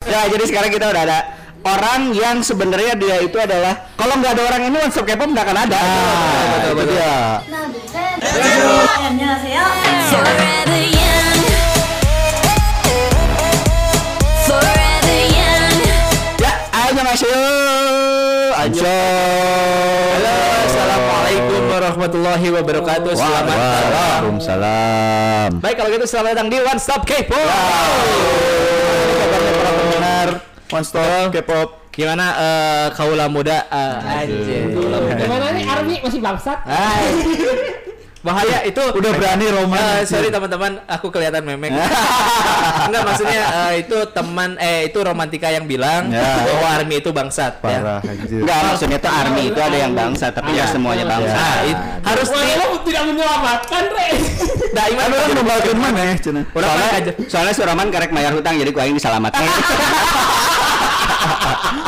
Ya, jadi sekarang kita udah ada orang yang sebenarnya dia itu adalah kalau nggak ada orang ini one stop nggak akan ada. Nah, betul. Ya. Ya, ayo Halo, assalamualaikum warahmatullahi wabarakatuh. Selamat malam. Waalaikumsalam. Baik, kalau gitu selamat datang di One Stop K-pop. Wow pendengar One Stop K-pop. Gimana eh, kaula muda uh, anjir. Gimana nih Army masih bangsat? Bahaya itu Udah berani Eh, roman. sorry teman-teman, aku kelihatan memek. Enggak maksudnya eh, itu teman eh itu romantika yang bilang Ya. bahwa Army itu bangsat. ya. Parah. Enggak, maksudnya tuh army itu ada yang bangsa, tapi nggak Iya. semuanya bangsa. Nah, it- harus Wah, di lu tidak menyelamatkan, Re. Daiman Kan orang membagian mana ya, Cina? Udah Soalnya, soalnya si Roman karek mayar hutang jadi ku aing diselamatkan.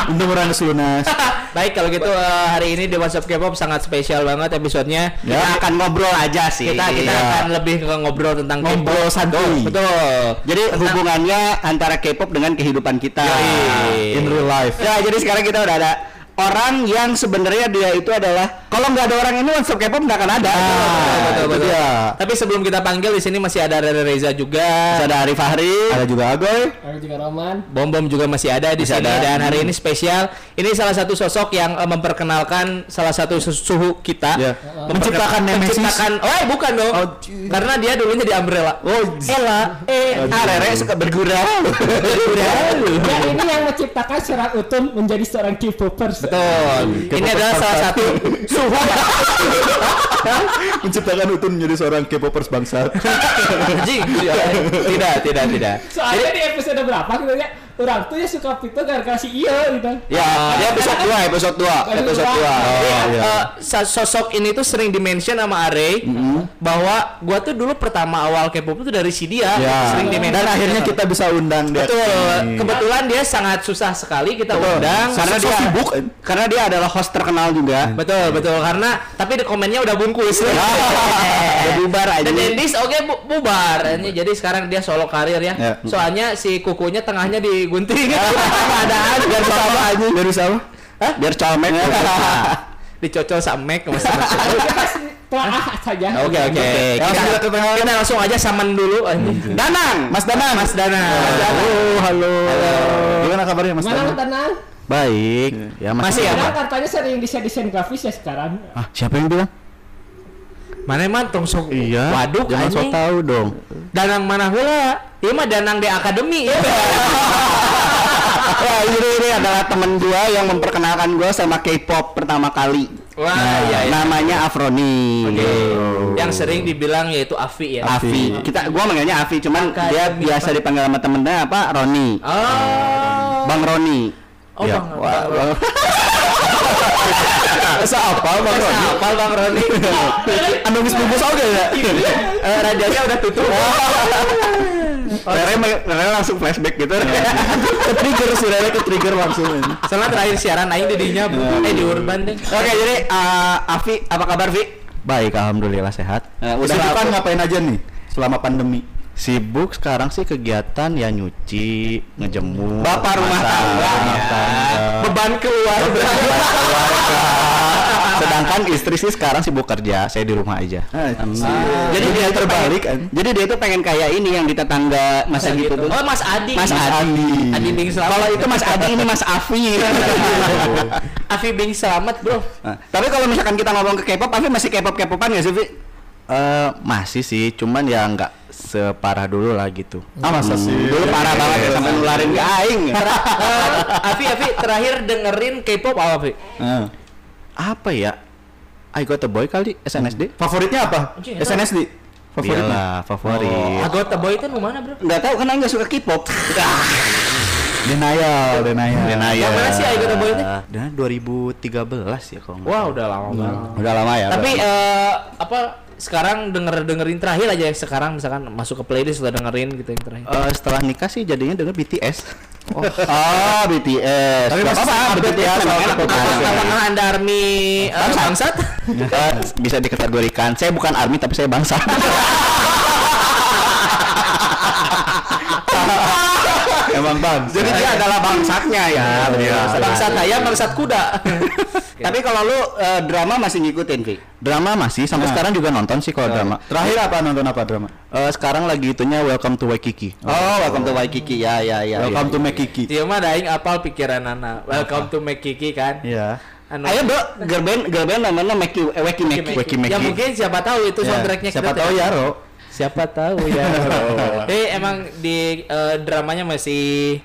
Untung orang lunas. Baik kalau gitu eh, hari ini di WhatsApp K-pop sangat spesial banget episodenya. Ya, kita akan ngobrol aja sih. Kita kita Iya. akan lebih ke ngobrol tentang Ngobrol santuy. Betul. Jadi Tentang- hubungannya antara K-pop dengan kehidupan kita Yoi. in real life. Ya, jadi sekarang kita udah ada orang yang sebenarnya dia itu adalah kalau nggak ada orang ini one stop K-pop nggak akan ada. betul, itu betul. dia. Tapi sebelum kita panggil di sini masih ada Rere Reza juga. Terus ada Arif Fahri, ada juga Agoy. Ada juga Roman. Bom Bom juga masih ada di Masih sini ada. dan hari ini spesial. Ini salah satu sosok yang eh, memperkenalkan salah satu su- suhu kita. Ya. Memperkenalkan- Menciptakan Nemesis. Menciptakan. Oh, eh, bukan dong. Oh, Karena dia dulunya di Umbrella. Oh, Ella, eh, Ah, Rere suka bergurau. Ya ini yang menciptakan seorang Utun menjadi seorang K-popers. Betul. Ini adalah salah satu suhu menciptakan Utun menjadi seorang K-popers bangsat. Anjing. Tidak, tidak, tidak. Soalnya di episode berapa kita lihat orang tuh ya suka pito gara-gara si iya gitu. Ya, dia episode 2, episode 2, episode 2. Jadi, Oh, iya. eh, sosok ini tuh sering dimention sama Are bahwa gua tuh dulu pertama awal K-pop itu dari si dia Ya. sering dimention Dan akhirnya kita bisa undang dia. betul kebetulan dia sangat susah sekali kita Betul. undang Karena dia sibuk. Karena dia adalah host terkenal juga. betul betul karena tapi di komennya udah bungkus Udah bubar aja. dan Dendis oke bu- bubar Ini jadi sekarang dia solo karir ya Ya. soalnya si kukunya tengahnya digunting keadaan biar sama aja. Dari siapa? Hah? Biar colmek. dicocol sama Mac mas saja. Oke oke. Kita, langsung aja saman dulu. Danang, Mas Danang. Mas Dana. Oh, halo. Gimana kabarnya Mas tenang? Baik. Ya Masih ya, Sekarang Pak? katanya sering desain-desain grafis ya sekarang. Ah, siapa yang bilang? Mana emang tong sok Iya. Waduh jangan so anjing. tahu dong. Danang mana heula? Ieu mah Danang di akademi ya. Wah, ini, ini adalah temen gua yang memperkenalkan gua sama K-pop pertama kali. Wah, Nah, iya iya. namanya Afroni. Oke. Gitu. Yang sering dibilang yaitu Afi ya. Afi. Kita gua manggilnya Afi, cuman Akademi dia biasa dipanggil sama temennya apa? Roni. Oh. Bang Roni. Oh, Ya. Bang. Wah, Bang- Masa apa Bang Masa Roni? apa Bang Roni? Anu geus bungkus oge ya? Eh, Rajanya udah tutup. Rere, Rere langsung flashback gitu. Ke trigger sih, Rere ke trigger langsung. Soalnya terakhir siaran aing di dinya, Bu. eh di Urban deh. Oke, jadi eh, Afi, apa kabar Vi? Baik, alhamdulillah sehat. Eh, Udah kan ngapain aja nih selama pandemi? Sibuk sekarang sih kegiatan ya nyuci, ngejemur. Bapak rumah tangga. rumah tangga. Beban keluarga. Sedangkan istri sih sekarang sibuk kerja, saya di rumah aja. Jadi dia terbalik pengen- kan? Jadi dia tuh pengen kayak ini yang di tetangga masa gitu tuh. Oh, Mas Adi. Mas Adi. Adi Bing Selamat. Kalau itu Mas Adi ini Mas Afi. Afi Bing Selamat, Bro. Nah, tapi kalau misalkan kita ngomong ke K-pop, Afi masih K-pop K-popan nggak sih, Vi? Eh masih sih, cuman ya nggak separah dulu lah gitu. Ah, masa sih? Dulu parah banget ya sampai nularin ke aing. Eh, Afi, Afi terakhir dengerin K-pop apa, Afi? Nah. Apa ya? I got a boy kali SNSD. Favoritnya apa? Anjing. SNSD. Favoritnya? Iyalah, favorit. Agota Boy itu mana, Bro? Nggak tahu kan aing nggak suka K-pop. Denial, denial. Yang mana sih I Got a Boy itu? Dan 2013 ya kalau nggak Wah, udah lama banget. Udah lama ya. Tapi eh apa sekarang denger dengerin terakhir aja ya sekarang misalkan masuk ke playlist udah dengerin gitu yang terakhir. Eh, setelah nikah sih jadinya denger BTS. Oh, BTS. Tapi apa-apa, update BTS. Apa- Apakah anda army eh, bangsat? Eh, bisa dikategorikan. Saya bukan army tapi saya bangsa. Emang bang. Jadi dia adalah bangsatnya ya. Iya. Bangsat ayam, bangsat kuda. Tapi kalau lu eh, drama masih ngikutin, Vi? Drama masih sampai Nah. sekarang juga nonton sih kalau drama. Terakhir apa nonton apa drama? Eh, sekarang lagi itunya Welcome to Waikiki. Oh, welcome to Waikiki. Ya, ya, ya. Welcome ya, to ya. Mekiki. Iya mah daing apal pikiran Nana. Welcome to Make Kiki kan. Iya. Anu- Ayo, Bro, girl band, girl band namanya Meki, eh, Weki Meki. Weki Meki. Ya mungkin siapa tahu itu Ya, soundtracknya Siapa kita tahu teh. ya, Ro. Siapa tahu ya. Eh emang di eh, dramanya masih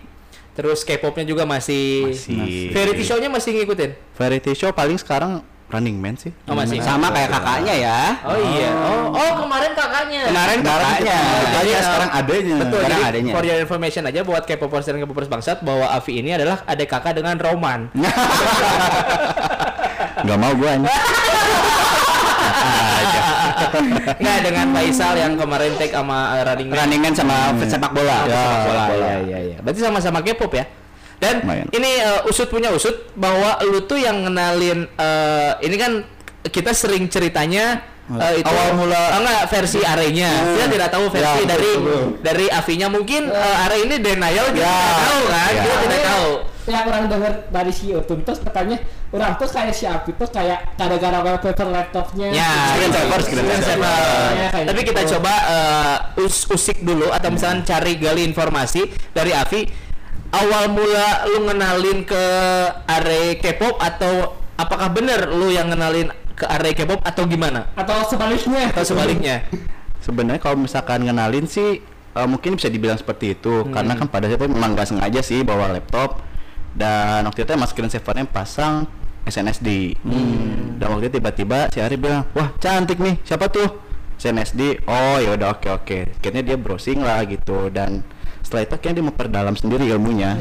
terus K-popnya juga masih. Masih. Variety show-nya masih ngikutin. Variety show paling sekarang Running Man sih. Oh masih. Sama kayak kakaknya ya. Oh iya. Oh, oh kemarin kakaknya. Kemarin kakaknya. Jadi, eh, sekarang adanya. Betul. Sekarang Jadi adanya. for your information aja buat K-popers dan K-popers bangsat bahwa Avi ini adalah adik kakak dengan Roman. Nggak mau gue ini. Nggak dengan Faisal yang kemarin take sama uh, Running Man. Running Man sama sepak bola. Ya, Sepak bola. Iya, iya, iya. Berarti sama-sama K-pop ya. Dan ini uh, usut punya usut bahwa lu tuh yang ngenalin uh, ini kan kita sering ceritanya uh, itu Awal mula- Oh, enggak versi arenya. Kita tidak tahu versi Ya, betul, dari betul. dari Avinya mungkin uh, are ini denial kita Ya. tidak tahu kan. Ya. Kita tidak tahu. yang orang dengar dari si terus katanya orang tuh kayak si Api tuh kayak gara-gara wallpaper laptopnya Ya, Screen saver, screen Screen saver. saver. Ya, Tapi kita gitu. coba uh, us usik dulu atau misalnya cari gali informasi dari Avi. Awal mula lu ngenalin ke are K-pop atau apakah bener lu yang ngenalin ke are K-pop atau gimana? atau sebaliknya Atau sebaliknya? Sebenarnya kalau misalkan ngenalin sih eh, mungkin bisa dibilang seperti itu karena kan pada saat itu memang nggak sengaja sih bawa laptop dan waktu itu emang screen savernya pasang SNSD dan waktu itu tiba-tiba si Ari bilang wah cantik nih siapa tuh SNSD oh ya udah oke oke akhirnya dia browsing lah gitu dan setelah itu akhirnya dia memperdalam sendiri ilmunya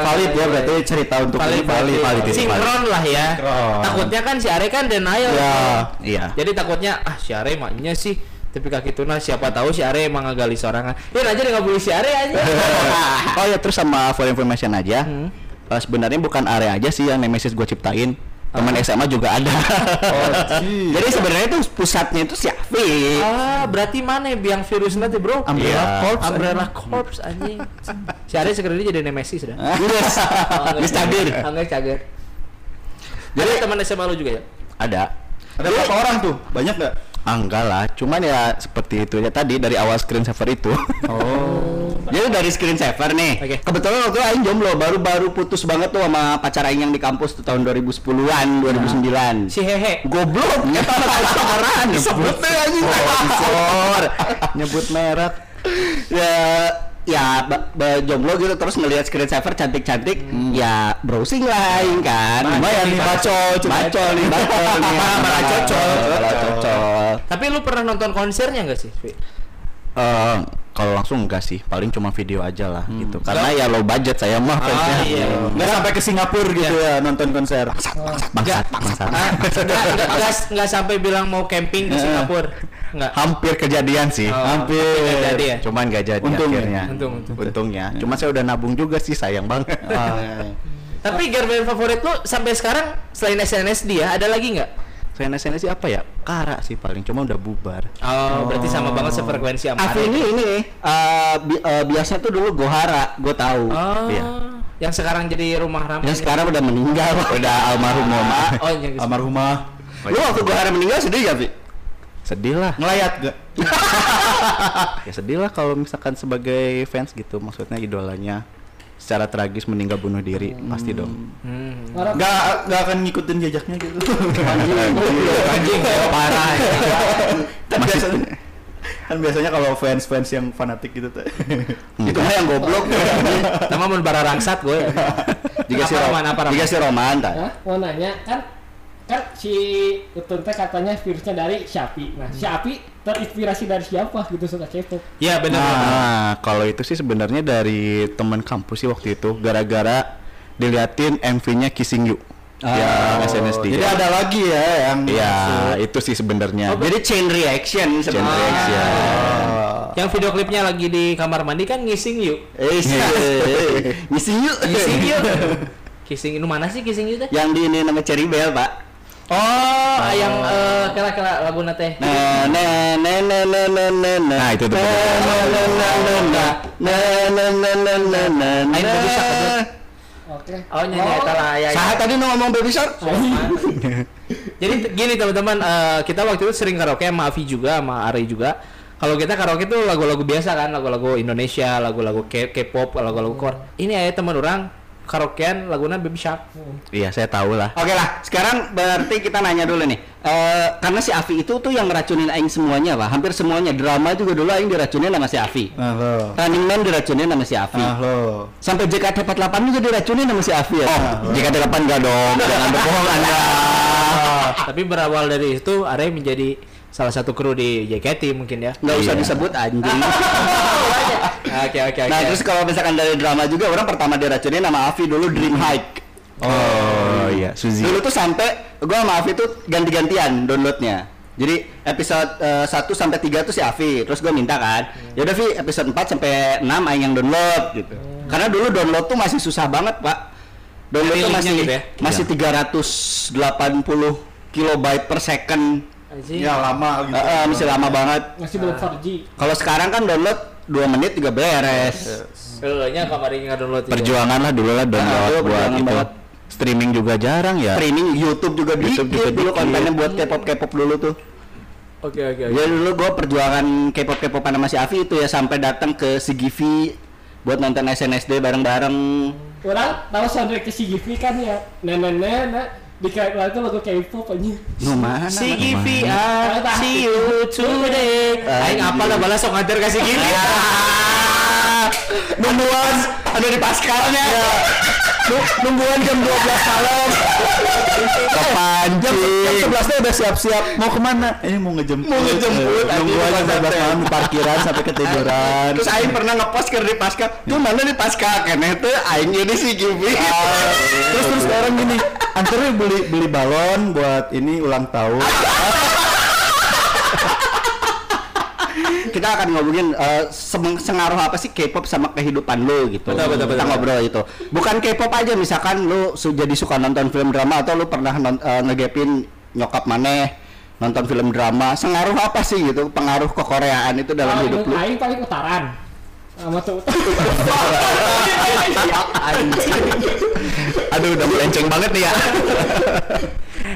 Valid ya berarti cerita untuk Valid, ini valid, valid, valid. Sinkron lah ya. Sinkron. Takutnya kan si Are kan denial. Ya. iya Jadi takutnya ah si Are maknya sih tapi kaki itu nah siapa tahu si Are emang ngegali sorangan. Ya aja nggak boleh si Are aja. oh ya terus sama for information aja eh, sebenarnya bukan area aja sih yang Nemesis gue ciptain teman SMA juga ada Jadi sebenarnya itu pusatnya itu si Afi. Ah, berarti mana yang virus nanti bro? Umbrella Iya. Corps, Umbrella Corps anjing. si Ari sekarang jadi Nemesis sudah. Yes. Miss Cager. Angga cager. Jadi teman SMA lu juga ya? ada Ada berapa orang tuh? Banyak nggak? Ah, enggak lah, cuman ya seperti itu ya tadi dari awal screen saver itu. Oh. Jadi dari screen saver nih. Oke. Kebetulan waktu Aing jomblo, baru-baru putus banget tuh sama pacar Aing yang di kampus tuh tahun 2010-an, 2009. Si Hehe. Goblok, nyata pacaran. Sebut deh anjing. Sponsor, nyebut merek. ya ya jomblo gitu terus ngelihat screen saver cantik-cantik ya browsing lah Aing kan. Lumayan nih bacol, bacol nih bacol nih. Malah cocol. Tapi lu pernah nonton konsernya nggak sih? Eh, kalau langsung enggak sih, paling cuma video aja lah gitu. Karena ya low budget saya mah fansnya. iya. Nggak sampai ke Singapura gitu ya nonton konser. Bangsat, bangsat. Ah, nggak sampai bilang mau camping ke Singapura. Nggak. Hampir kejadian sih. Oh, Hampir. jadi ya? Cuman nggak jadi Untung ya? akhirnya. Untung, untung. Untungnya. Cuma saya udah nabung juga sih, sayang banget. Tapi girl band favorit lu sampai sekarang selain SNSD ya, ada lagi nggak? Saya sih apa ya? Kara sih paling, cuma udah bubar. Oh, berarti sama banget sefrekuensi sama Afi Ari. ini ini eh, bi- eh, biasanya tuh dulu Gohara gue tahu Oh, Iya. yang sekarang jadi rumah ramah. yang sekarang udah meninggal Udah almarhum mama. Oh, yang Almarhumah lu waktu Gohara meninggal sedih gak Fi? Sedih lah. ngelayat gak? Ya sedih lah kalau misalkan sebagai fans gitu, maksudnya idolanya secara tragis meninggal bunuh diri, pasti dong. Hmm. orang Gak, gak akan ngikutin jejaknya gitu. Anjing, parah. kan Masih biasanya kan biasanya kalau fans-fans yang fanatik gitu tuh. itu mah yang goblok Nama mun bara rangsat gue. jika si Roman apa Roman? jika si Roman tak Hah? mau nanya kan kan si Utun teh katanya virusnya dari Shopee. Nah, Shopee terinspirasi dari siapa gitu suka K-pop? Ya benar. Nah, kalau itu sih sebenarnya dari teman kampus sih waktu itu gara-gara diliatin MV-nya Kissing You. Ah, yang SNSD. Jadi ada lagi ya yang Iya, itu sih sebenarnya. jadi chain reaction Chain sebenarnya reaction. Yang video klipnya lagi di kamar mandi kan ngising yuk. eh ngisi yuk Kissing yuk. Kissing itu mana sih kissing you teh? yang di ini nama Cherry Bell pak Oh, yang eh, kira-kira lagu teh. Nah, nah, nah, nah, nah, nah, nah, nah. Nah, itu tuh. Nah, nah, nah, nah, nah, nah. Nah, nah, nah, nah, nah, nah, nah. bisa. Oke. Oh, nyanyi eta lah ya. Saha tadi nu ngomong baby shark? Jadi gini teman-teman, eh, kita waktu itu sering karaoke sama Avi juga, sama Ari juga. Kalau kita karaoke itu lagu-lagu biasa kan, lagu-lagu Indonesia, lagu-lagu K-pop, lagu-lagu Korea. Ini aya teman orang karaokean laguna Baby Shark. Iya, saya tahu lah. Oke lah, sekarang berarti kita nanya dulu nih. Eh, karena si Avi itu tuh yang ngeracunin aing semuanya, Pak. Hampir semuanya. Drama juga dulu aing diracunin sama si Avi. Nah lo. Running Man diracunin sama si Avi. Nah lo. Sampai JKT48 juga diracunin sama si Avi ya. Oh, JKT8 enggak dong. Jangan berbohong Anda. Tapi berawal dari itu Ari menjadi salah satu kru di JKT mungkin ya. Nggak usah Iya. disebut anjing. Oke oke oke. nah, terus kalau misalkan dari drama juga orang pertama diracunin sama Avi dulu Dream Hike. Oh, iya, Suzy. Dulu tuh sampai gua sama Avi tuh ganti-gantian downloadnya. Jadi episode eh, 1 sampai 3 tuh si Avi, terus gua minta kan. Ya udah Vi, episode 4 sampai 6 aing yang download gitu. Karena dulu download tuh masih susah banget, Pak. Download Nyari tuh masih gitu ya? masih 380 kilobyte per second. Anjing. Ya lama gitu. Eh, eh, masih lama banget. Masih belum 4G. Kalau sekarang kan download 2 menit juga beres. Eh, nya kamari nggak-download itu. Perjuangan lah dulu lah Ah, download dulu buat itu. banget. Streaming juga jarang ya. Streaming YouTube juga YouTube dikit juga dulu kontennya buat K-pop K-pop dulu tuh. Oke oke oke. Jadi dulu gue perjuangan K-pop K-popan sama si Avi itu ya sampai datang ke si Givi buat nonton SNSD bareng-bareng. Orang tahu soundtrack ke si Givi kan ya. Nah nah nah nah. Di kayak lagu itu lagu K-pop aja. Nu mana? Si? Givi, I see you today. Aing apa lah balas sok nganter kasih Givi. Nungguan ada di paskalnya. Nu- Nungguan jam 12 malam. Kepancing. Jam 11 nya udah siap-siap mau ke mana? Ini mau ngejemput. Mau ngejemput, Eh, Nunggu anjing, aja di 12 malam di parkiran sampai ketiduran. Terus Aing pernah ngepost ke di pasca. Tuh mana di pasca keneh tuh Aing ini si Givi. terus terus sekarang gini, antarnya beli beli balon buat ini ulang tahun. kita akan ngomongin eh, semeng- sengaruh apa sih K-pop sama kehidupan lo gitu. Betul, betul, Kita betul. ngobrol itu. Bukan K-pop aja misalkan lu su- jadi suka nonton film drama atau lu pernah non- eh, ngegepin nyokap maneh nonton film drama. Sengaruh apa sih gitu pengaruh kekoreaan itu dalam Kalau hidup lu? Aing paling utaran. Sama tuh. Aduh, udah melenceng banget nih ya.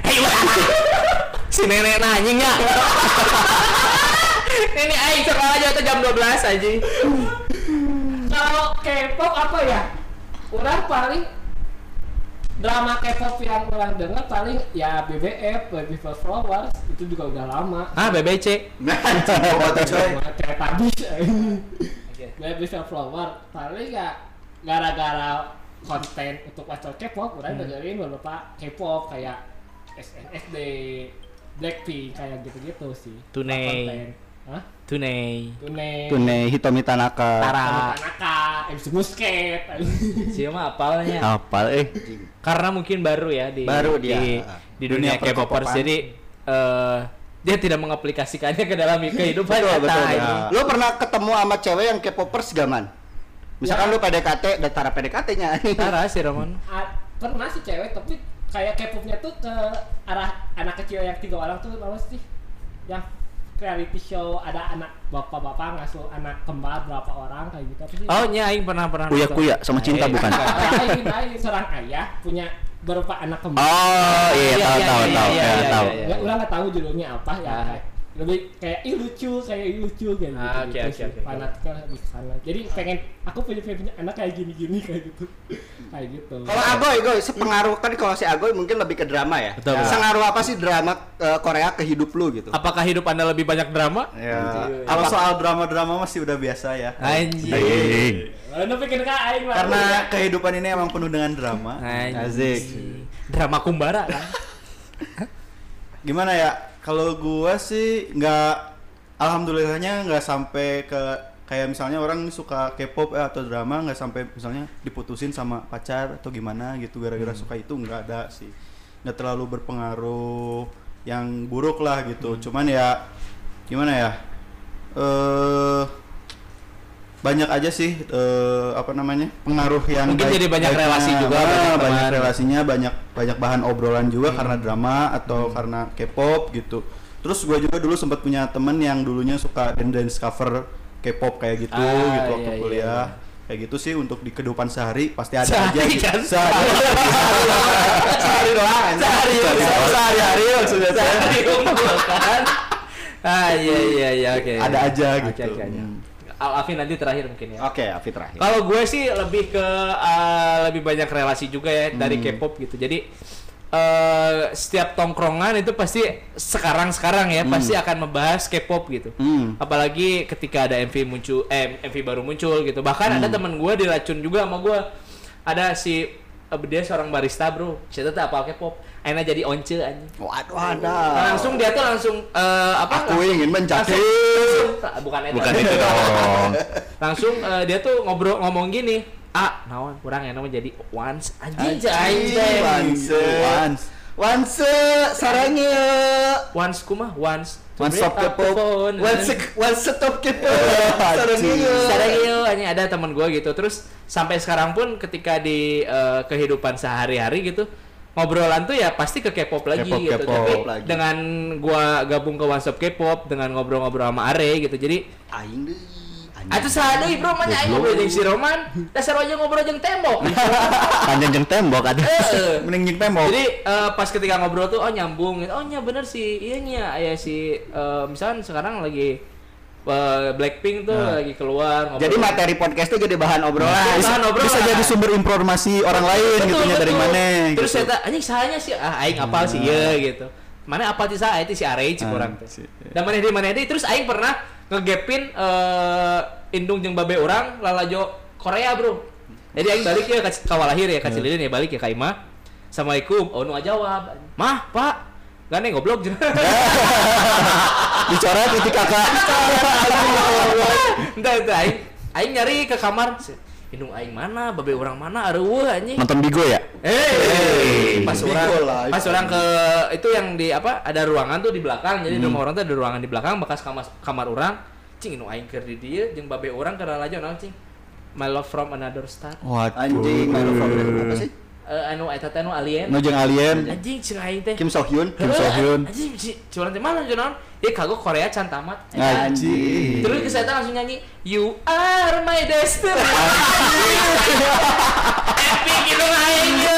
Hei. Si nenek nanya nggak? Ini aing sekolah aja tuh jam 12 aja. Kalau K-pop apa ya? Orang paling drama K-pop yang orang dengar paling ya BBF, Baby for Flowers itu juga udah lama. Ah, BBC. Nah, coy. Kayak tadi. Baby for Flower paling ya gara-gara konten untuk baca K-pop, orang dengerin beberapa K-pop kayak SNSD, Blackpink kayak gitu-gitu sih. Tunei. Konten. Hah? Tunei. Tunei. Tune Hitomi Tanaka. Tara. Tanaka, MC Musket. Siapa apalnya? Hafal eh. Karena mungkin baru ya di Baru di, dia. di dunia, Dunia K-popers. Jadi eh dia tidak mengaplikasikannya ke dalam kehidupan Betul, nyata. betul, betul. ini. Lu pernah ketemu sama cewek yang K-popers gak man? Misalkan Ya. lu PDKT, udah tara PDKT-nya. Tara sih Roman. Ah, pernah sih cewek tapi kayak K-popnya tuh ke arah anak kecil yang tiga orang tuh apa sih yang reality show ada anak bapak-bapak ngasuh anak kembar berapa orang kayak gitu sih Oh, nya aing pernah pernah. Kuya nonton. kuya sama cinta Eh, bukan? lain lain seorang ayah punya berupa anak kembar Oh, iya tahu tahu tahu. Ya, tahu. ya, ulang nggak tahu judulnya apa ya Ah. Lebih kayak ih lucu kayak ih lucu kayak gitu, Ah, oke, gitu oke, oke. fanatiknya di sana jadi pengen aku punya punya anak kayak gini gini kayak gitu kayak gitu Kalau Agoy, Goy, sepengaruh kan kalau si Agoy mungkin lebih ke drama ya. Betul, betul. Sengaruh apa sih drama eh, Korea ke hidup lu gitu? Apakah hidup Anda lebih banyak drama? Ya, kalau soal drama-drama masih udah biasa ya. Anjing. Karena kehidupan ini emang penuh dengan drama. Anjing. Drama kumbara kan? Gimana ya? Kalau gua sih nggak, alhamdulillahnya nggak sampai ke kayak misalnya orang suka K-pop eh, atau drama nggak sampai misalnya diputusin sama pacar atau gimana gitu gara-gara suka itu nggak ada sih. Nggak terlalu berpengaruh yang buruk lah gitu. Cuman ya gimana ya? Eh banyak aja sih eh, apa namanya pengaruh yang Mungkin jadi banyak baiknya. relasi juga, Ah, banyak banyak, relasinya banyak banyak bahan obrolan juga karena drama atau karena K-pop gitu terus gue juga dulu sempat punya temen yang dulunya suka dance cover K-pop kayak gitu Ah, gitu waktu iya, iya, kuliah kayak gitu sih untuk di kehidupan sehari pasti ada Sehari aja gitu. kan? sehari Sehari doang. Sehari sehari-hari maksudnya saya. Sehari kan. Ah iya iya iya oke. Ada aja gitu. oke, oke. Hmm. Al Afin nanti terakhir mungkin ya. Oke, Afi terakhir. Kalau gue sih lebih ke uh, lebih banyak relasi juga ya dari Hmm. K-pop gitu. Jadi uh, setiap tongkrongan itu pasti sekarang-sekarang ya pasti akan membahas K-pop gitu. Hmm. Apalagi ketika ada MV muncul eh MV baru muncul gitu. Bahkan ada teman gue diracun juga sama gue. Ada si eh, dia seorang barista, Bro. Tuh apa K-pop? Akhirnya jadi once anjing. Waduh, Nah, ada. langsung dia tuh langsung eh, apa? Aku ingin menjadi. langsung, langsung- bukan itu. Bukan itu dong. langsung eh, dia tuh ngobrol ngomong gini ah naon kurang ya namanya jadi once anjing Anjing, anjing once. Once. Once sarangnya. once kumah once One stop K-pop. One sek- one stop K-pop. Sarangnya. Sarangyo, hanya ada teman gue gitu. Terus sampai sekarang pun ketika di eh, kehidupan sehari-hari gitu ngobrolan tuh ya pasti ke K-pop lagi K-pop, gitu. K-pop Tapi lagi. dengan gua gabung ke Stop K-pop dengan ngobrol-ngobrol sama Are gitu. Jadi Aing deui. Atuh saha deui bro mah nya aing ngobrol jeung si Roman, dasar aja ngobrol jeung tembok. Panjang jeng tembok ada. Heeh. Mending nyik tembok. Jadi eh, pas ketika ngobrol tuh oh nyambung. Oh nya bener sih. Iya nya aya si eh, misalkan sekarang lagi eh, Blackpink tuh Nah. lagi keluar ngobrol. Jadi materi podcast itu jadi bahan obrolan. Bahan obrolan. bisa jadi sumber informasi orang lain gitu ya dari mana Terus gitu. saya tak anjing sahanya sih ah aing apal sih ya gitu. Mana apa sih saya itu si Arei cik Ah, orang si- Dan mana di mana di terus aing pernah ngegepin eh indung jeung babe orang lalajo Korea, Bro. Jadi aing balik ya ke kawalahir ya ka Cililin ya balik ya ka Ima. Assalamualaikum. Oh nu jawab. Mah, Pak. Gane goblok jeung. Bicara titik kakak. Entah itu aing aing nyari ke kamar. Indung aing mana, babe orang mana, areueuh anjing. Nonton Bigo ya? Eh, pas Bigo orang pas orang ke itu yang di apa ada ruangan tuh di belakang jadi di Hmm. rumah orang tuh ada ruangan di belakang bekas kamar kamar orang cing nu aing keur di dieu jeung babe orang keur aja naon cing my love from another star Waduh. Anjing, my love from apa sih? Eh, anu eta teh anu alien Nujeng alien. anjing cing aing teh Kim So Hyun. Kim So Hyun. anjing ci curang teh mana jeung naon ieu kagok Korea can tamat Anjing. terus ke saya langsung nyanyi you are my destiny epic gitu aing ya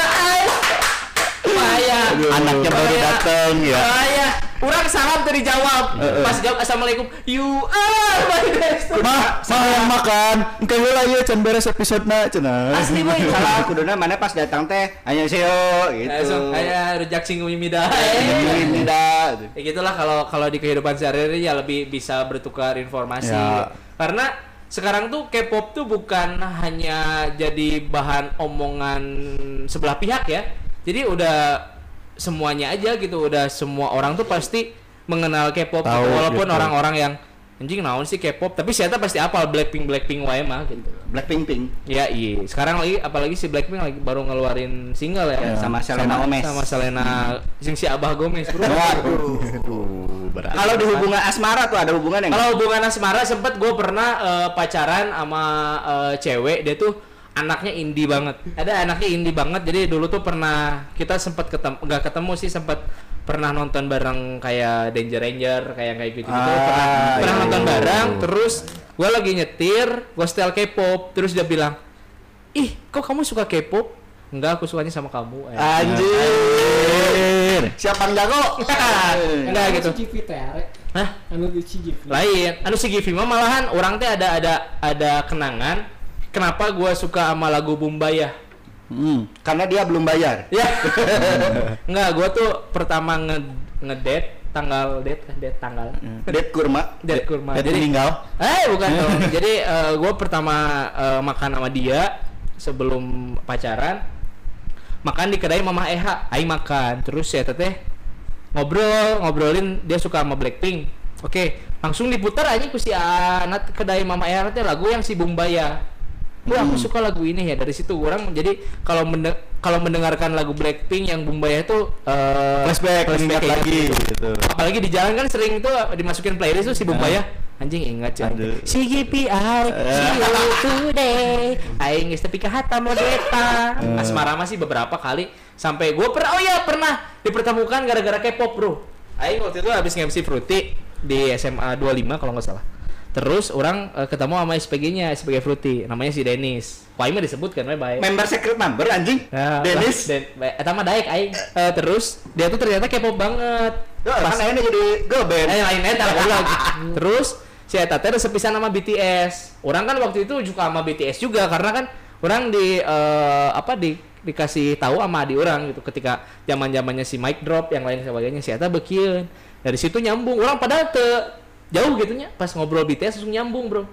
Maya Anaknya baru dateng ya. Maya Orang salam tadi jawab Pas jawab Assalamualaikum You are my destiny Mah, mah yang makan. Engke heula ieu can beres episode na cenah. Asli boy Salah kuduna mana pas datang teh hanya seo gitu. Langsung kayak rujak singgung mida Ini dah. Ya gitulah kalau kalau di kehidupan sehari-hari ya lebih bisa bertukar informasi. Ya. Karena sekarang tuh K-pop tuh bukan hanya jadi bahan omongan sebelah pihak ya. Jadi udah semuanya aja gitu, udah semua orang tuh pasti mengenal K-pop gitu. Walaupun gitu. orang-orang yang anjing naon sih K-pop, tapi siapa pasti apal Blackpink Blackpink wae mah gitu. Blackpink Pink Ya iya, sekarang lagi apalagi si Blackpink lagi baru ngeluarin single ya. sama Selena Gomez. Sama Selena, sing si Abah Gomez, bro. Waduh, berat. Kalau di hubungan asmara tuh ada hubungan yang Kalau hubungan asmara sempet gue pernah eh, pacaran sama eh, cewek dia tuh anaknya indie banget. Ada anaknya indie banget. Jadi dulu tuh pernah kita sempet ketemu nggak ketemu sih sempet pernah nonton bareng kayak Danger Ranger kayak kayak gitu gitu. Ah, pernah pernah iya. nonton bareng. Terus gue lagi nyetir, gue setel K-pop. Terus dia bilang, ih kok kamu suka K-pop? Enggak, aku sukanya sama kamu. Eh. anjir. Siapa yang jago? Enggak gitu. Hah? Anu si Givi. lain anu si Givi mah malahan orang teh ada ada ada kenangan kenapa gua suka sama lagu Bumbaya? Hmm, karena dia belum bayar. ya. Enggak gua tuh pertama nge ngedate tanggal date kan date tanggal. Dead kurma. date kurma. Jadi jadi meninggal. eh bukan dong. Jadi eh, gua pertama eh, makan sama dia sebelum pacaran makan di kedai Mama Eha. Aing makan. Terus ya teteh ngobrol ngobrolin dia suka sama Blackpink. Oke langsung diputar aja ku si anak kedai Mama Eha. Teh lagu yang si Bumbaya Wah, aku suka lagu ini ya dari situ. Orang jadi kalau mende- kalau mendengarkan lagu Blackpink yang Bumbaya itu eh, Flashback, ingat kayak lagi gitu. apalagi di jalan kan sering itu dimasukin playlist tuh si Bumbaya anjing ingat cuy. CGPI see you today. Aing geus tepi ka hatam modeta. Asmara mah sih beberapa kali sampai gue pernah oh ya pernah dipertemukan gara-gara K-pop bro. Aing waktu itu habis nge-MC Fruity di SMA 25 kalau nggak salah terus orang eh, ketemu sama SPG-nya SPG Fruity namanya si Dennis Wah, ini mah disebut kan baik Member secret member anjing. Ya, Dennis. Den, eta mah daek aing. Eh, terus dia tuh ternyata K-pop banget. Pas kan jadi girl band. Eh lain eta goblok. Terus si eta teh sepisan sama BTS. Orang kan waktu itu juga sama BTS juga karena kan orang di eh, apa di dikasih tahu sama adik orang gitu ketika zaman-zamannya si mic drop yang lain sebagainya si eta bekieun. Dari situ nyambung. Orang padahal te jauh gitu nya pas ngobrol BTS langsung nyambung, Bro.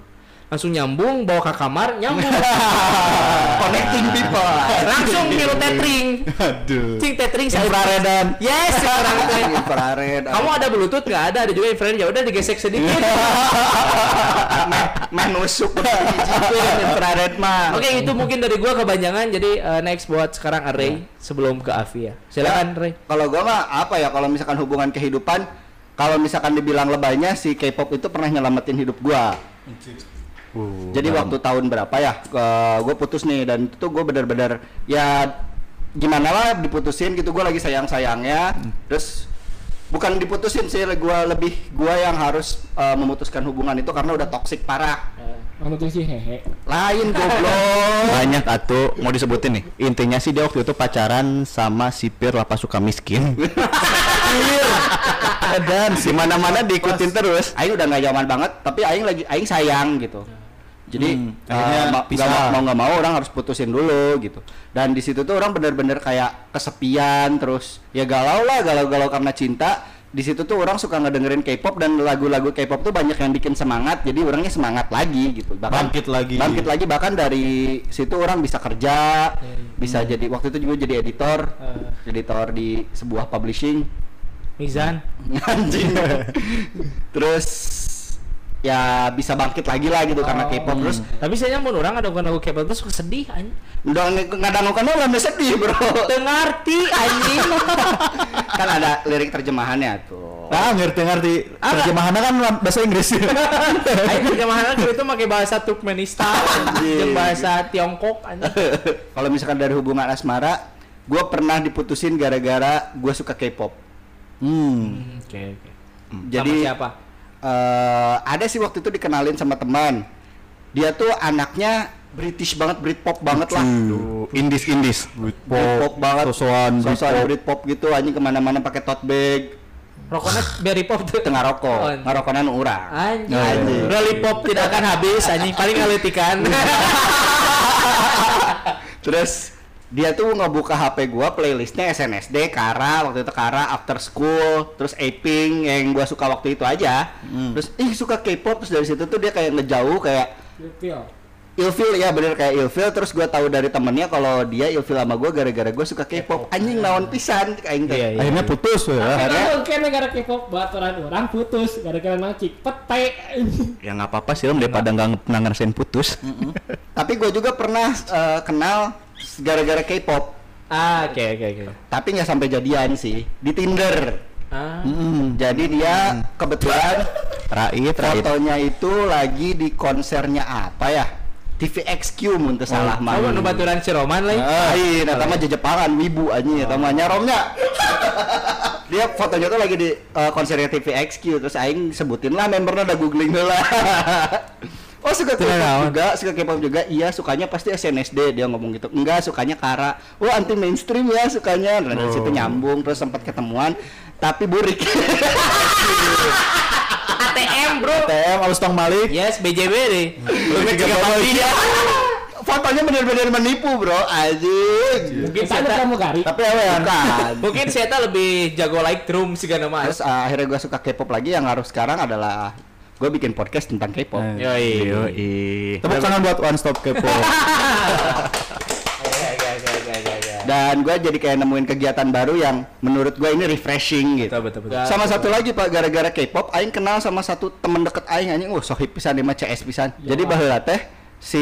Langsung nyambung bawa ke kamar nyambung. Connecting people. langsung milu tethering. Aduh. Cing tethering Infraredan. Yes. Infrared. Kamu ada bluetooth nggak ada? Ada juga infrared ya udah digesek sedikit. meh nusuk Jipin, infrared mah. Oke itu mungkin dari gua kebanyakan jadi eh, next buat sekarang Array sebelum ke Avi ya. Silakan Ray. Kalau gua mah apa ya kalau misalkan hubungan kehidupan kalau misalkan dibilang lebaynya si K-pop itu pernah nyelamatin hidup gua. Jadi waktu tahun berapa ya gue putus nih dan itu gue benar-benar ya gimana lah diputusin gitu gue lagi sayang sayangnya terus bukan diputusin sih gue lebih gue yang harus eh, memutuskan hubungan itu karena udah toksik parah. Kamu tuh sih hehe. lain goblok. Banyak atuh mau disebutin nih. Intinya sih dia waktu itu pacaran sama sipir lapas suka miskin. Dan si mana mana diikutin terus. Aing udah nggak nyaman banget tapi Aing lagi Aing sayang gitu jadi Hmm, akhirnya ma- pisah. nggak mau nggak mau orang harus putusin dulu gitu. Dan di situ tuh orang bener-bener kayak kesepian terus ya galau lah galau-galau karena cinta. Di situ tuh orang suka ngedengerin K-pop dan lagu-lagu K-pop tuh banyak yang bikin semangat jadi orangnya semangat lagi gitu. Bangkit lagi. bangkit lagi bahkan dari situ orang bisa kerja bisa jadi waktu itu juga jadi editor editor di sebuah publishing. Mizan. anjing. Terus ya bisa bangkit lagi lah gitu karena K-pop terus Tapi saya mun orang ada bukan lagu K-pop terus suka sedih anjing. udah ngadang-ngadang lah udah sedih bro Teu ngarti anjing. kan ada lirik terjemahannya tuh Ah, ngerti ngerti. Terjemahannya kan bahasa Inggris. Aing terjemahan itu pakai bahasa Turkmenistan jeung bahasa Tiongkok anjing. kalau misalkan dari hubungan asmara gue pernah diputusin gara-gara gue suka K-pop hmm. Oke oke. jadi siapa? Eh, ada sih waktu itu dikenalin sama teman dia tuh anaknya British banget Britpop banget lah Tuh, indis indis Britpop banget sosokan sosokan Britpop. Britpop gitu anjing ke mana-mana pakai tote bag Rokoknya berry pop tuh. tengah rokok Oh, ngarokonan urang Anjing. Anjing. Lollipop tidak akan habis anjing paling ngaletikan. Terus dia tuh ngebuka HP gua playlistnya SNSD, Kara, waktu itu Kara, After School, terus Aping yang gua suka waktu itu aja. Terus ih suka K-pop terus dari situ tuh dia kayak ngejauh kayak Feel. ilfil ya bener kayak ilfil terus gua tahu dari temennya kalau dia ilfil sama gua gara-gara gua suka K-pop. Anjing naon pisan aing teh. Iya, iya. Akhirnya putus ya. Akhirnya- mungkin negara K-pop baturan orang putus gara-gara macik pete. ya nggak apa-apa sih Rom, daripada nggak ngerasain putus Tapi gua juga pernah eh, kenal gara-gara K-pop. Ah, oke oke oke. Tapi nggak sampai jadian sih di Tinder. Ah. Mm, Jadi dia kebetulan Rait Rait fotonya itu lagi di konsernya apa ya? TVXQ mun teu salah mah. Kamu baturan si Roman lain. Lain, eta mah jejepangan wibu anjing eta mah nyaromnya. Dia fotonya tuh lagi di eh, konsernya TVXQ terus aing sebutin lah membernya udah googling heula. Oh suka K-pop juga, suka K-pop juga. Iya sukanya pasti SNSD dia ngomong gitu. Enggak sukanya Kara. Oh anti mainstream ya sukanya. Nah, dari situ nyambung terus sempat ketemuan tapi burik. ATM, Bro. TM Alus Tong Malik. Yes, BJB deh. Lu juga ya. Fotonya bener-bener menipu bro, anjing. Mungkin saya kamu gari. Tapi awean. Bukan. mungkin saya lebih jago like drum sih kan mas. Terus uh, akhirnya gue suka K-pop lagi yang harus sekarang adalah gue bikin podcast tentang K-pop. Eh. Yoi. Yoi. Tepuk tangan buat One Stop Kepo. Dan gue jadi kayak nemuin kegiatan baru yang menurut gue ini refreshing gitu. betul betul. Sama satu lagi pak, gara-gara K-pop, Aing kenal sama satu temen deket Aing anjing, wah sohib pisan dia mah CS pisan. Jadi baheula teh si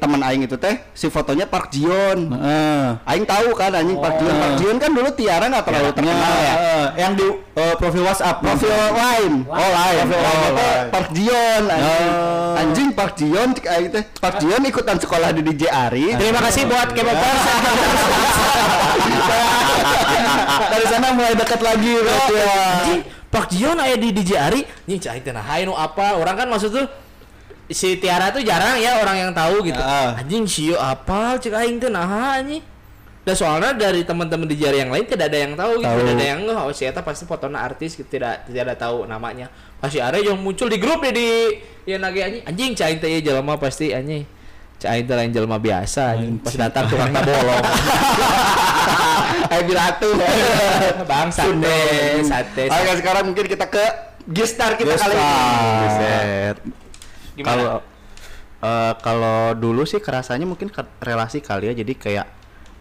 teman aing itu teh si fotonya Park Jion. Heeh. Aing tahu kan anjing Park Jion. Park Jion kan dulu Tiara nggak terlalu terkenal ya. Heeh, yang di eh, profil WhatsApp. Profil lain. Oh, lain. Profil Oh, lain. Park Jion anjing. Oh. Anjing Park Jion cik aing teh. Park Jion ikutan sekolah di DJ Ari. Terima kasih buat K-popers. Dari sana mulai dekat lagi berarti ya. Park Jion aya di DJ Ari, nih cai teh nah apa? Orang kan maksud tuh si Tiara tuh jarang ya orang yang tahu gitu. Ah. Anjing sio apa cek aing teh nah anjing. Dan soalnya dari teman-teman di jari yang lain tidak ada yang tahu gitu, Tahu. tidak ada yang oh si eta pasti fotona artis gitu, tidak tidak ada tahu namanya. Pasti ada yang muncul di grup deh di ya nage anjing anjing cai teh ya jelema pasti anjing. Cai teh lain jelema biasa anjing pas datang tukang tabolong. Ayo bilatu. Bang sate, sate. Oke sekarang mungkin kita ke Gistar kita kali ini. Buset. Gimana? Kalau eh, kalau dulu sih kerasanya mungkin ke- relasi kali ya. Jadi kayak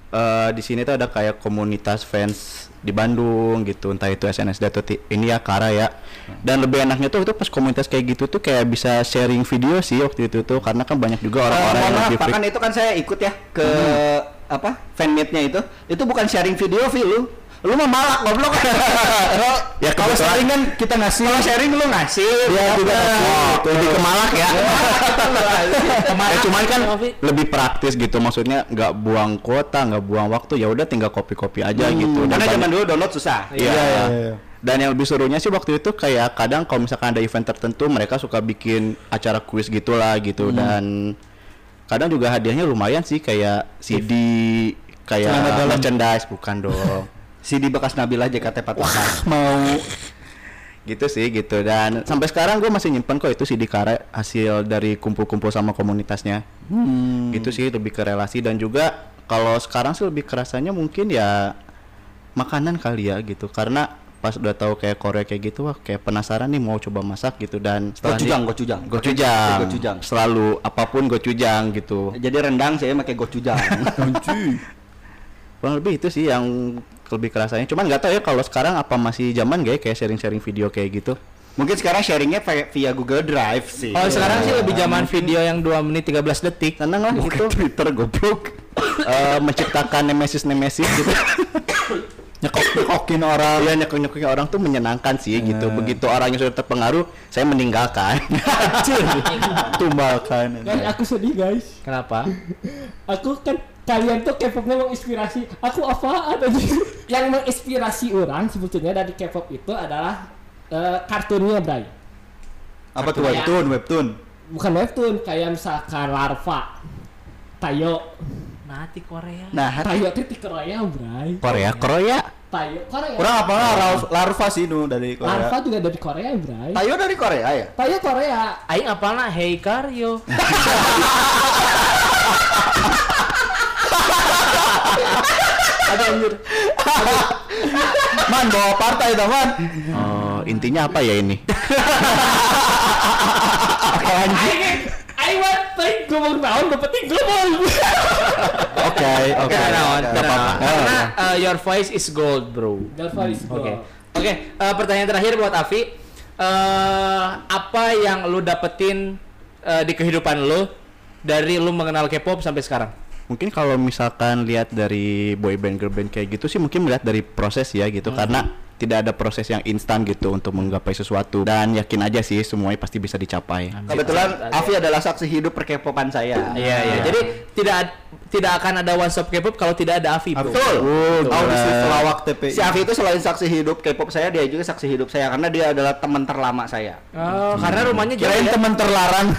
eh, di sini tuh ada kayak komunitas fans di Bandung gitu, entah itu SNSD atau ini ya Kara ya. Dan lebih enaknya tuh itu pas komunitas kayak gitu tuh kayak bisa sharing video sih waktu itu tuh karena kan banyak juga Oh, orang-orang mohon yang lebih kan itu kan saya ikut ya ke apa fanmade-nya itu. Itu bukan sharing video, Vi lu. Mah malak goblok. Ya, kalau sharing kan kita ngasih. Kalau sharing lu ngasih. Dia juga Oh, lebih ke malak ya. Kemarin ya cuman kan lebih praktis gitu maksudnya nggak buang kuota nggak buang waktu ya udah tinggal copy-copy aja gitu Dan Karena zaman dulu download susah. Iya. iya, iya. Dan yang lebih serunya sih waktu itu kayak kadang kalau misalkan ada event tertentu mereka suka bikin acara kuis gitulah gitu dan kadang juga hadiahnya lumayan sih kayak CD kayak merchandise bukan dong. CD bekas Nabila JKT48. Mau gitu sih gitu dan sampai sekarang gue masih nyimpen kok itu CD Kara hasil dari kumpul-kumpul sama komunitasnya Hmm. gitu sih lebih ke relasi dan juga kalau sekarang sih lebih kerasanya mungkin ya makanan kali ya gitu karena pas udah tahu kayak Korea kayak gitu wah kayak penasaran nih mau coba masak gitu dan Gochujang, gochujang. gochujang Gochujang. selalu apa pun gochujang gitu Jadi rendang saya pakai gochujang. kurang lebih itu sih yang lebih kerasanya cuman nggak tahu ya kalau sekarang apa masih zaman gak ya kayak sharing-sharing video kayak gitu Mungkin sekarang sharingnya via, via Google Drive sih. Oh sekarang sih lebih zaman video yang 2 menit 13 detik. tenang lah gitu Twitter goblok Eh, menciptakan nemesis nemesis gitu nyekok nyekokin orang. Iya nyekok nyekokin orang tuh menyenangkan sih gitu begitu orangnya sudah terpengaruh saya meninggalkan Tumbalkan. Guys, aku sedih guys. Kenapa? Aku kan kalian tuh K-popnya menginspirasi. Aku apaan aja? Yang menginspirasi orang sebetulnya dari K-pop itu adalah eh, kartunnya, Bray. Apa tuh webtoon, webtoon? Bukan webtoon, kayak misalkan Larva, Tayo. Mati Korea. Nah, Tayo itu di Korea, Bray. Korea Korea Tayo Korea. Orang apa lah larva, larva sih nu dari Larva Korea. juga dari Korea, Bray. Tayo dari Korea ya? Tayo Korea. Aing apalna Hey Karyo. Man bawa partai teman. oh intinya apa ya ini Aing Aing mah teh ngomong tahun dapat ngomong. oke oke Kenaon, Nggak kenaon. apa-apa. Karena uh, your voice is gold, bro. Larva is Oke. Oke, eh, pertanyaan terakhir buat Avi. Eh, apa yang lu dapetin eh, di kehidupan lu dari lu mengenal K-pop sampai sekarang? Mungkin kalau misalkan lihat dari boy band girl band kayak gitu sih mungkin melihat dari proses ya gitu. Karena tidak ada proses yang instan gitu untuk menggapai sesuatu dan yakin aja sih semuanya pasti bisa dicapai Kebetulan Avi adalah saksi hidup perkepopan saya. Iya, iya. Jadi tidak tidak akan ada one stop K-pop kalau tidak ada Avi, bro. Betul. Oh, audisi pelawak TPI. Si Avi itu selain saksi hidup K-pop saya, dia juga saksi hidup saya karena dia adalah teman terlama saya. Oh, karena rumahnya jauh Kirain ya. teman terlarang.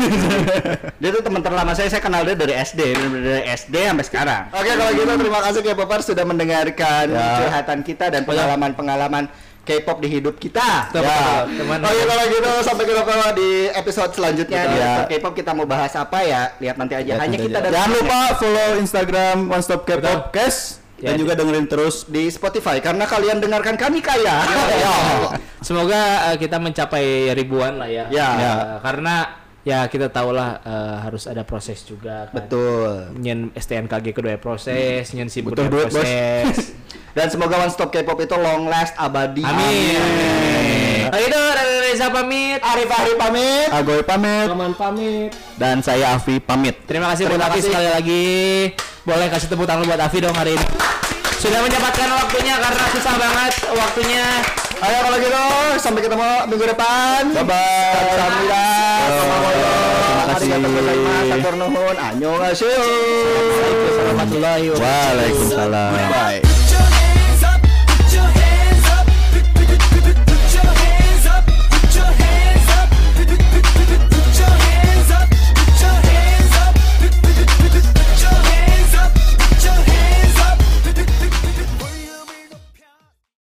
Dia tuh teman terlama saya, saya kenal dia dari SD, dari SD sampai sekarang. Oke, kalau gitu terima kasih K-popers sudah mendengarkan curhatan kita dan pengalaman-pengalaman K-pop di hidup kita. Betul, Ya. betul. Teman- Oke, kalau gitu sampai ketemu di episode selanjutnya Betul. di Ya. episode K-pop kita mau bahas apa ya? Lihat nanti aja. Lihat Hanya nanti kita aja. dan Jangan lupa follow Instagram One Stop K-pop Cast Ya, dan juga dengerin terus di Spotify karena kalian dengarkan kami kaya. Ya. Semoga eh, kita mencapai ribuan lah ya. Ya. Eh, karena ya kita tahulah eh, harus ada proses juga kan. Betul. Nyen STNKG kedua proses, nyen si Butuh budaya duit, Bos. Dan semoga One Stop K-pop itu long last abadi. Amin. Amin. Nah, itu Reza pamit. Arif Arif pamit. Agoy pamit Roman pamit. dan saya Afi pamit. Terima kasih Terima buat Afi kasih. sekali lagi. Boleh kasih tepuk tangan buat Afi dong hari ini. Sudah menyempatkan waktunya karena susah banget waktunya. Ayo kalau gitu sampai ketemu minggu depan. Bye bye. Terima kasih. Gozaimasu.